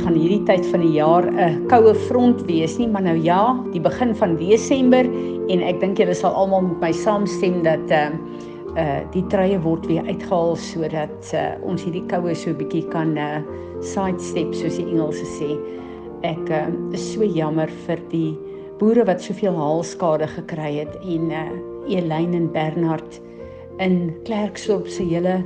gaan hierdie tyd van die jaar 'n koue front wees nie, maar nou ja, die begin van Desember en ek dink julle sal almal met my saamstem dat uh uh die treie word weer uitgehaal sodat uh ons hierdie koue so 'n bietjie kan uh sidestep soos die Engelse sê. Ek uh, is so jammer vir die boere wat soveel haalskade gekry het en uh Elyn en Bernard in Klerksdorp se hele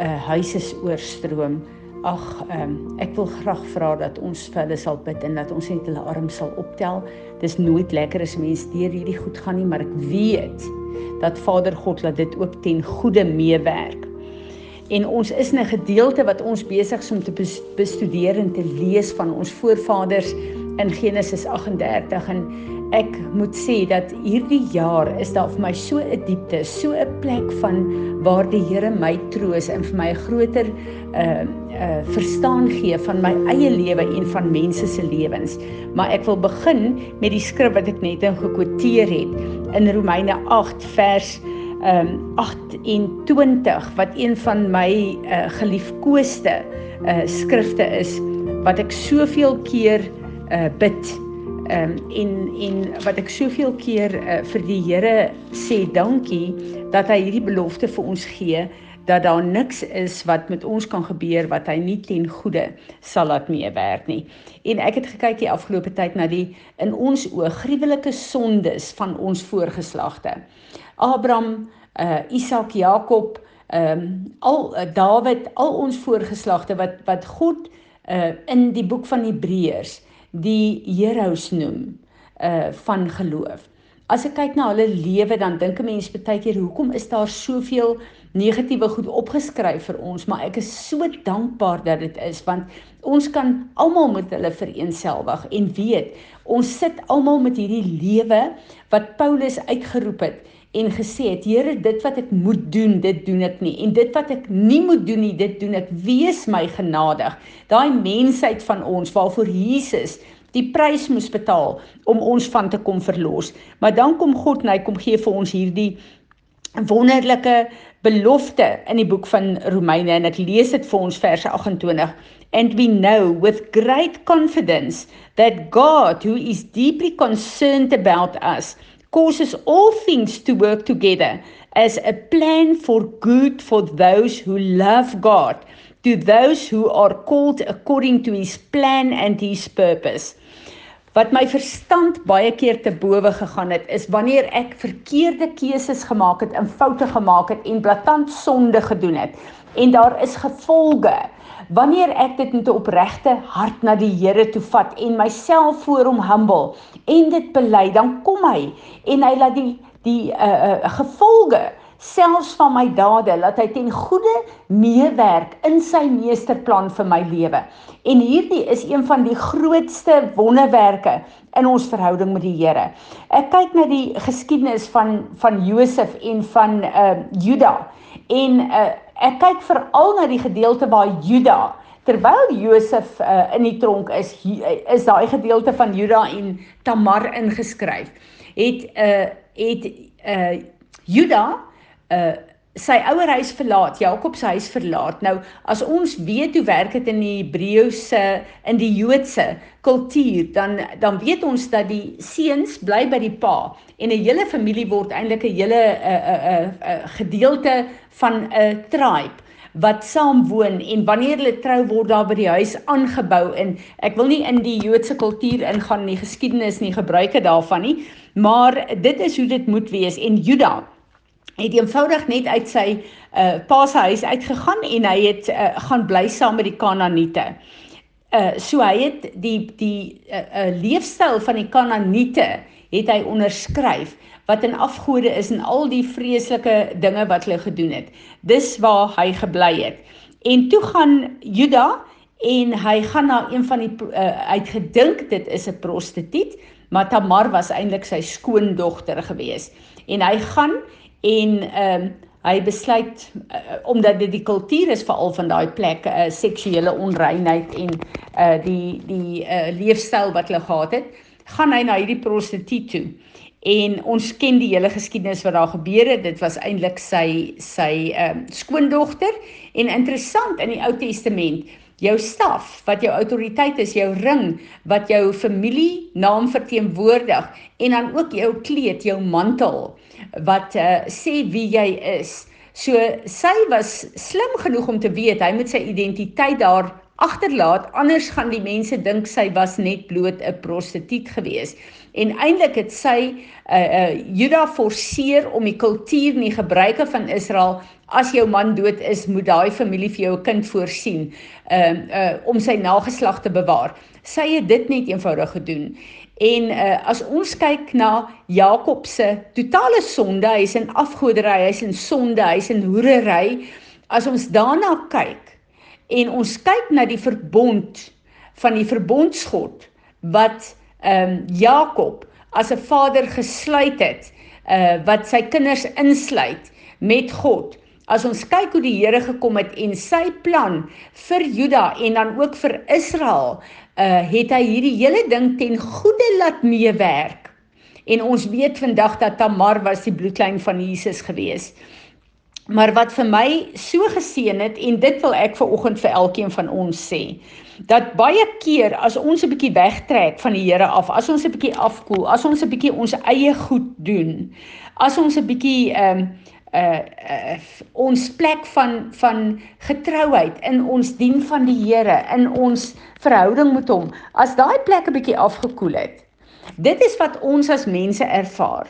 uh, huise oorstroom. Ag, um, ek wil graag vra dat ons vir hulle sal bid en dat ons net hulle arms sal optel. Dis nooit lekker as mense deur hierdie goed gaan nie, maar ek weet dat Vader God laat dit ook ten goeie meewerk. En ons is 'n gedeelte wat ons besig is om te bestudeer en te lees van ons voorvaders in Genesis 38 en ek moet sê dat hierdie jaar is daar vir my so 'n diepte, so 'n plek van waar die Here my troos en vir my 'n groter uh uh verstaan gee van my eie lewe en van mense se lewens. Maar ek wil begin met die skrif wat ek net nou gekwoteer het in Romeine 8 vers um 28 wat een van my uh geliefkoeste uh skrifte is wat ek soveel keer uh bid Ehm um, en en wat ek soveel keer uh, vir die Here sê dankie dat hy hierdie belofte vir ons gee dat daar niks is wat met ons kan gebeur wat hy nie ten goeie sal laat meewerk nie. En ek het gekyk die afgelope tyd na die in ons oë gruwelike sondes van ons voorgeslagte. Abraham, uh Isak, Jakob, ehm um, al uh, Dawid, al ons voorgeslagte wat wat God uh in die boek van Hebreërs die heroes noem uh van geloof. As ek kyk na hulle lewe dan dink 'n mens baie keer hoekom is daar soveel negatiewe goed opgeskryf vir ons, maar ek is so dankbaar dat dit is want ons kan almal met hulle vereenselwig en weet ons sit almal met hierdie lewe wat Paulus uitgeroep het en gesê het Here dit wat ek moet doen dit doen ek nie. En dit wat ek nie moet doen nie dit doen ek. Wees my genadig. Daai mensheid van ons waarvoor Jesus die prys moes betaal om ons van te kom verlos. Maar dan kom God en hy kom gee vir ons hierdie wonderlike belofte in die boek van Romeine en ek lees dit vir ons verse 28 and we know with great confidence that God who is deeply concerned about us causes all things to work together as a plan for good for those who love God, to those who are called according to his plan and his purpose. Wat my verstand baie keer te bowe gegaan het, is wanneer ek verkeerde keuses gemaak het, en foute gemaak het en blaatant sonde gedoen het. En daar is gevolge. Wanneer ek dit met 'n opregte hart na die Here toe vat en myself voor hom humble en dit bely, dan kom hy en hy laat die die uh, uh gevolge selfs van my dade laat hy ten goeie meewerk in sy meesterplan vir my lewe. En hierdie is een van die grootste wonderwerke in ons verhouding met die Here. Ek kyk na die geskiedenis van van Josef en van uh Juda en uh ek kyk veral na die gedeelte waar Juda terwyl Josef uh, in die tronk is is daai gedeelte van Juda en Tamar ingeskryf het uh het uh Juda uh sy ouer huis verlaat, Jakob se huis verlaat. Nou as ons weet hoe werk dit in die Hebreëse in die Joodse kultuur, dan dan weet ons dat die seuns bly by die pa en 'n hele familie word eintlik 'n hele 'n uh, 'n uh, 'n uh, uh, gedeelte van 'n uh, tribe wat saam woon en wanneer hulle trou word daar by die huis aangebou en ek wil nie in die Joodse kultuur ingaan nie geskiedenis nie gebruike daarvan nie maar dit is hoe dit moet wees en Juda het eenvoudig net uit sy uh pa se huis uitgegaan en hy het uh, gaan bly saam met die Kanaaniete. Uh so hy het die die uh, uh leefstyl van die Kanaaniete het hy onderskryf wat in afgode is en al die vreeslike dinge wat hulle gedoen het. Dis waar hy gebly het. En toe gaan Juda en hy gaan na een van die uh, uitgedink dit is 'n prostituut, maar Tamar was eintlik sy skoondogter gewees. En hy gaan en ehm um, hy besluit uh, omdat dit die kultuur is veral van daai plek 'n uh, seksuele onreinheid en uh die die uh leefstyl wat hulle gehad het, gaan hy na hierdie prostituut toe. en ons ken die hele geskiedenis wat daar gebeur het. Dit was eintlik sy sy ehm um, skoondogter en interessant in die Ou Testament jou staf wat jou autoriteit is, jou ring wat jou familie naam verteenwoordig en dan ook jou kleed, jou mantel wat uh, sê wie jy is. So sy was slim genoeg om te weet hy moet sy identiteit daar agterlaat anders gaan die mense dink sy was net bloot 'n prostituut gewees en eintlik het sy uh, uh, Juda forceer om die kultuur en die gebruike van Israel as jou man dood is moet daai familie vir jou 'n kind voorsien uh, uh, om sy nageslag te bewaar. Sy het dit net eenvoudig gedoen. En uh, as ons kyk na Jakob se totale sonde hy's in afgoderry hy's in sonde hy's in hoerery as ons daarna kyk en ons kyk na die verbond van die verbondsgod wat ehm um, Jakob as 'n vader gesluit het uh wat sy kinders insluit met God. As ons kyk hoe die Here gekom het en sy plan vir Juda en dan ook vir Israel, uh het hy hierdie hele ding ten goeie laat meewerk. En ons weet vandag dat Tamar was die bloedlyn van Jesus gewees. Maar wat vir my so geseën het en dit wil ek vir oggend vir elkeen van ons sê, dat baie keer as ons 'n bietjie wegtrek van die Here af, as ons 'n bietjie afkoel, as ons 'n bietjie ons eie goed doen, as ons 'n bietjie ehm um, uh, uh ons plek van van getrouheid in ons dien van die Here, in ons verhouding met hom, as daai plek 'n bietjie afgekoel het. Dit is wat ons as mense ervaar.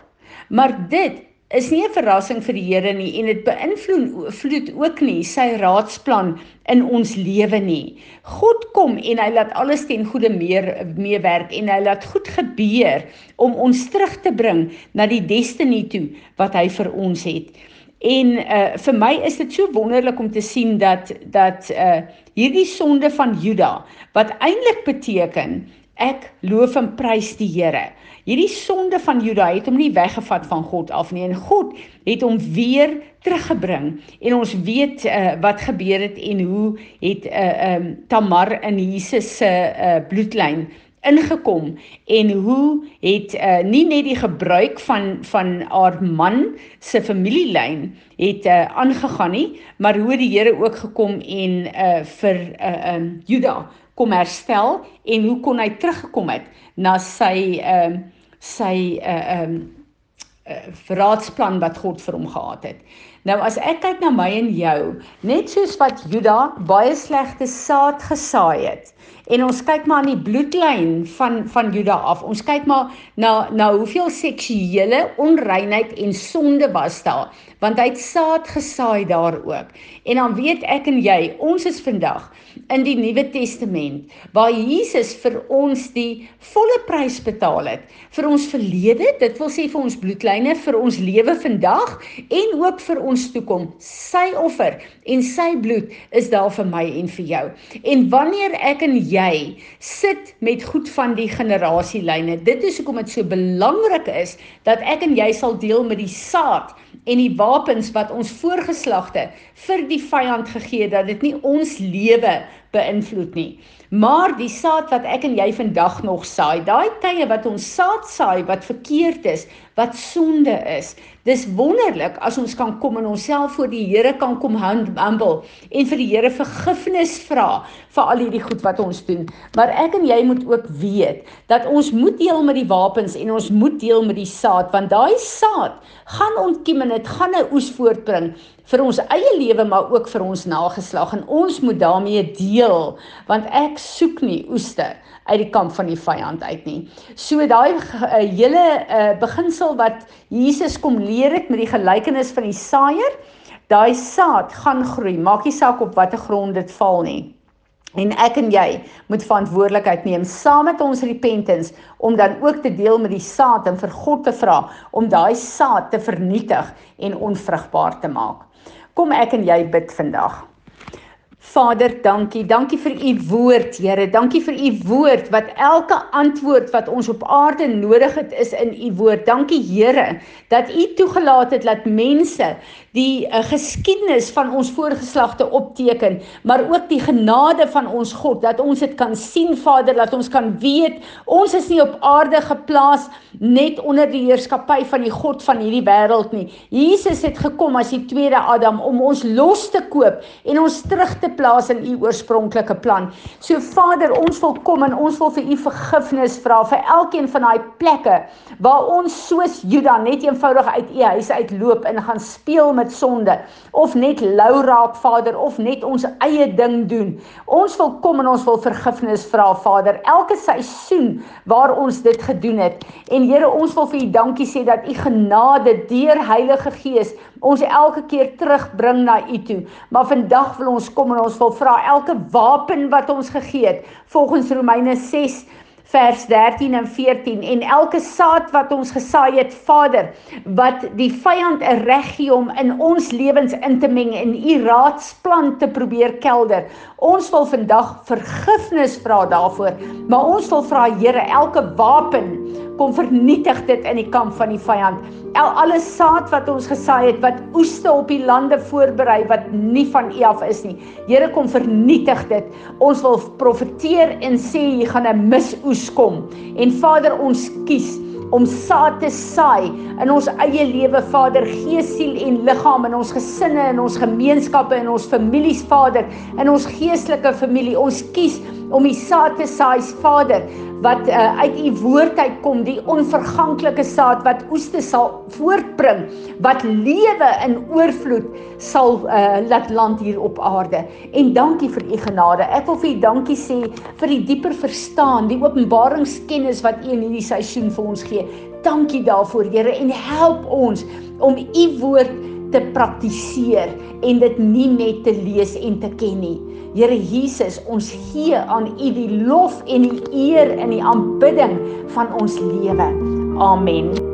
Maar dit is nie 'n verrassing vir die Here nie en dit beïnvloed ook nie sy raadsplan in ons lewe nie. God kom en hy laat alles ten goeie meer meewerk en hy laat goed gebeur om ons terug te bring na die destiny toe wat hy vir ons het. En uh vir my is dit so wonderlik om te sien dat dat uh hierdie sonde van Juda wat eintlik beteken ek loof en prys die Here. Hierdie sonde van Juda het hom nie weggevat van God af nie en God het hom weer teruggebring. En ons weet uh, wat gebeur het en hoe het uh, um, Tamar in Jesus se uh, bloedlyn ingekom en hoe het uh, nie net die gebruik van van haar man se familielyn het uh, aangegaan nie maar hoe die Here ook gekom en uh, vir uh, um, Juda kom herstel en hoe kon hy teruggekom het na sy ehm uh, sy uh, ehm uh, uh, verraadsplan wat God vir hom gehad het. Nou as ek kyk na my en jou, net soos wat Juda baie slegte saad gesaai het. En ons kyk maar aan die bloedlyn van van Juda af. Ons kyk maar na na hoeveel seksuele onreinheid en sonde was daar, want hy het saad gesaai daar ook. En dan weet ek en jy, ons is vandag in die Nuwe Testament waar Jesus vir ons die volle prys betaal het vir ons verlede, dit wil sê vir ons bloedlyne, vir ons lewe vandag en ook vir ons toekoms. Sy offer en sy bloed is daar vir my en vir jou. En wanneer ek en jy sit met goed van die generasielyne, dit is hoekom dit so belangrik is dat ek en jy sal deel met die saad en die wapens wat ons voorgeslagte vir die vyand gegee het dat dit nie ons lewe beïnvloed nie. Maar die saad wat ek en jy vandag nog saai, daai tye wat ons saad saai wat verkeerd is, wat sonde is. Dis wonderlik as ons kan kom en onsself voor die Here kan kom humble en vir die Here vergifnis vra vir al hierdie goed wat ons doen. Maar ek en jy moet ook weet dat ons moet deel met die wapens en ons moet deel met die saad want daai saad gaan ontkiem en dit gaan 'n oes voortbring vir ons eie lewe maar ook vir ons nageslag en ons moet daarmee deel want ek soek nie oeste uit die kamp van die vyand uit nie. So daai uh, hele uh, beginsel wat Jesus kom leer het met die gelykenis van die saaier, daai saad gaan groei, maak nie saak op watter grond dit val nie. En ek en jy moet verantwoordelikheid neem saam met ons repentance om dan ook te deel met die saad en vir God te vra om daai saad te vernietig en onvrugbaar te maak. Kom ek en jy bid vandag. Vader, dankie. Dankie vir u woord, Here. Dankie vir u woord wat elke antwoord wat ons op aarde nodig het is in u woord. Dankie, Here, dat u toegelaat het dat mense die uh, geskiedenis van ons voorgeslagte opteken, maar ook die genade van ons God dat ons dit kan sien Vader, dat ons kan weet ons is nie op aarde geplaas net onder die heerskappy van die God van hierdie wêreld nie. Jesus het gekom as die tweede Adam om ons los te koop en ons terug te plaas in u oorspronklike plan. So Vader, ons wil kom en ons wil vir u vergifnis vra vir elkeen van daai plekke waar ons soos Juda net eenvoudig uit u huis uitloop en gaan speel met sonde of net lou raak Vader of net ons eie ding doen. Ons wil kom en ons wil vergifnis vra Vader elke seisoen waar ons dit gedoen het. En Here, ons wil vir u dankie sê dat u genade deur Heilige Gees ons elke keer terugbring na u toe. Maar vandag wil ons kom en ons wil vra elke wapen wat ons gegee het volgens Romeine 6 vers 13 en 14 en elke saad wat ons gesaai het Vader wat die vyand 'n reg gee om in ons lewens in te meng en u raadsplan te probeer kelder. Ons wil vandag vergifnis vra daarvoor, maar ons wil vra Here elke wapen kom vernietig dit in die kamp van die vyand. Al alle saad wat ons gesaai het wat oeste op die lande voorberei wat nie van U af is nie. Here kom vernietig dit. Ons wil profeteer en sê jy gaan 'n misoes kom. En Vader, ons kies om saad te saai in ons eie lewe Vader, gees, siel en liggaam in ons gesinne en ons gemeenskappe en ons families Vader, in ons geestelike familie. Ons kies om die saad te saai Vader wat uh, uit u woord uitkom die onverganklike saad wat oeste sal voortbring wat lewe in oorvloed sal uh, laat land hier op aarde. En dankie vir u genade. Ek wil vir u dankie sê vir die dieper verstaan die openbaringskennis wat u in hierdie seisoen vir ons gee. Dankie daarvoor Here en help ons om u woord te praktiseer en dit nie net te lees en te ken nie Here Jesus, ons gee aan U die lof en die eer in die aanbidding van ons lewe. Amen.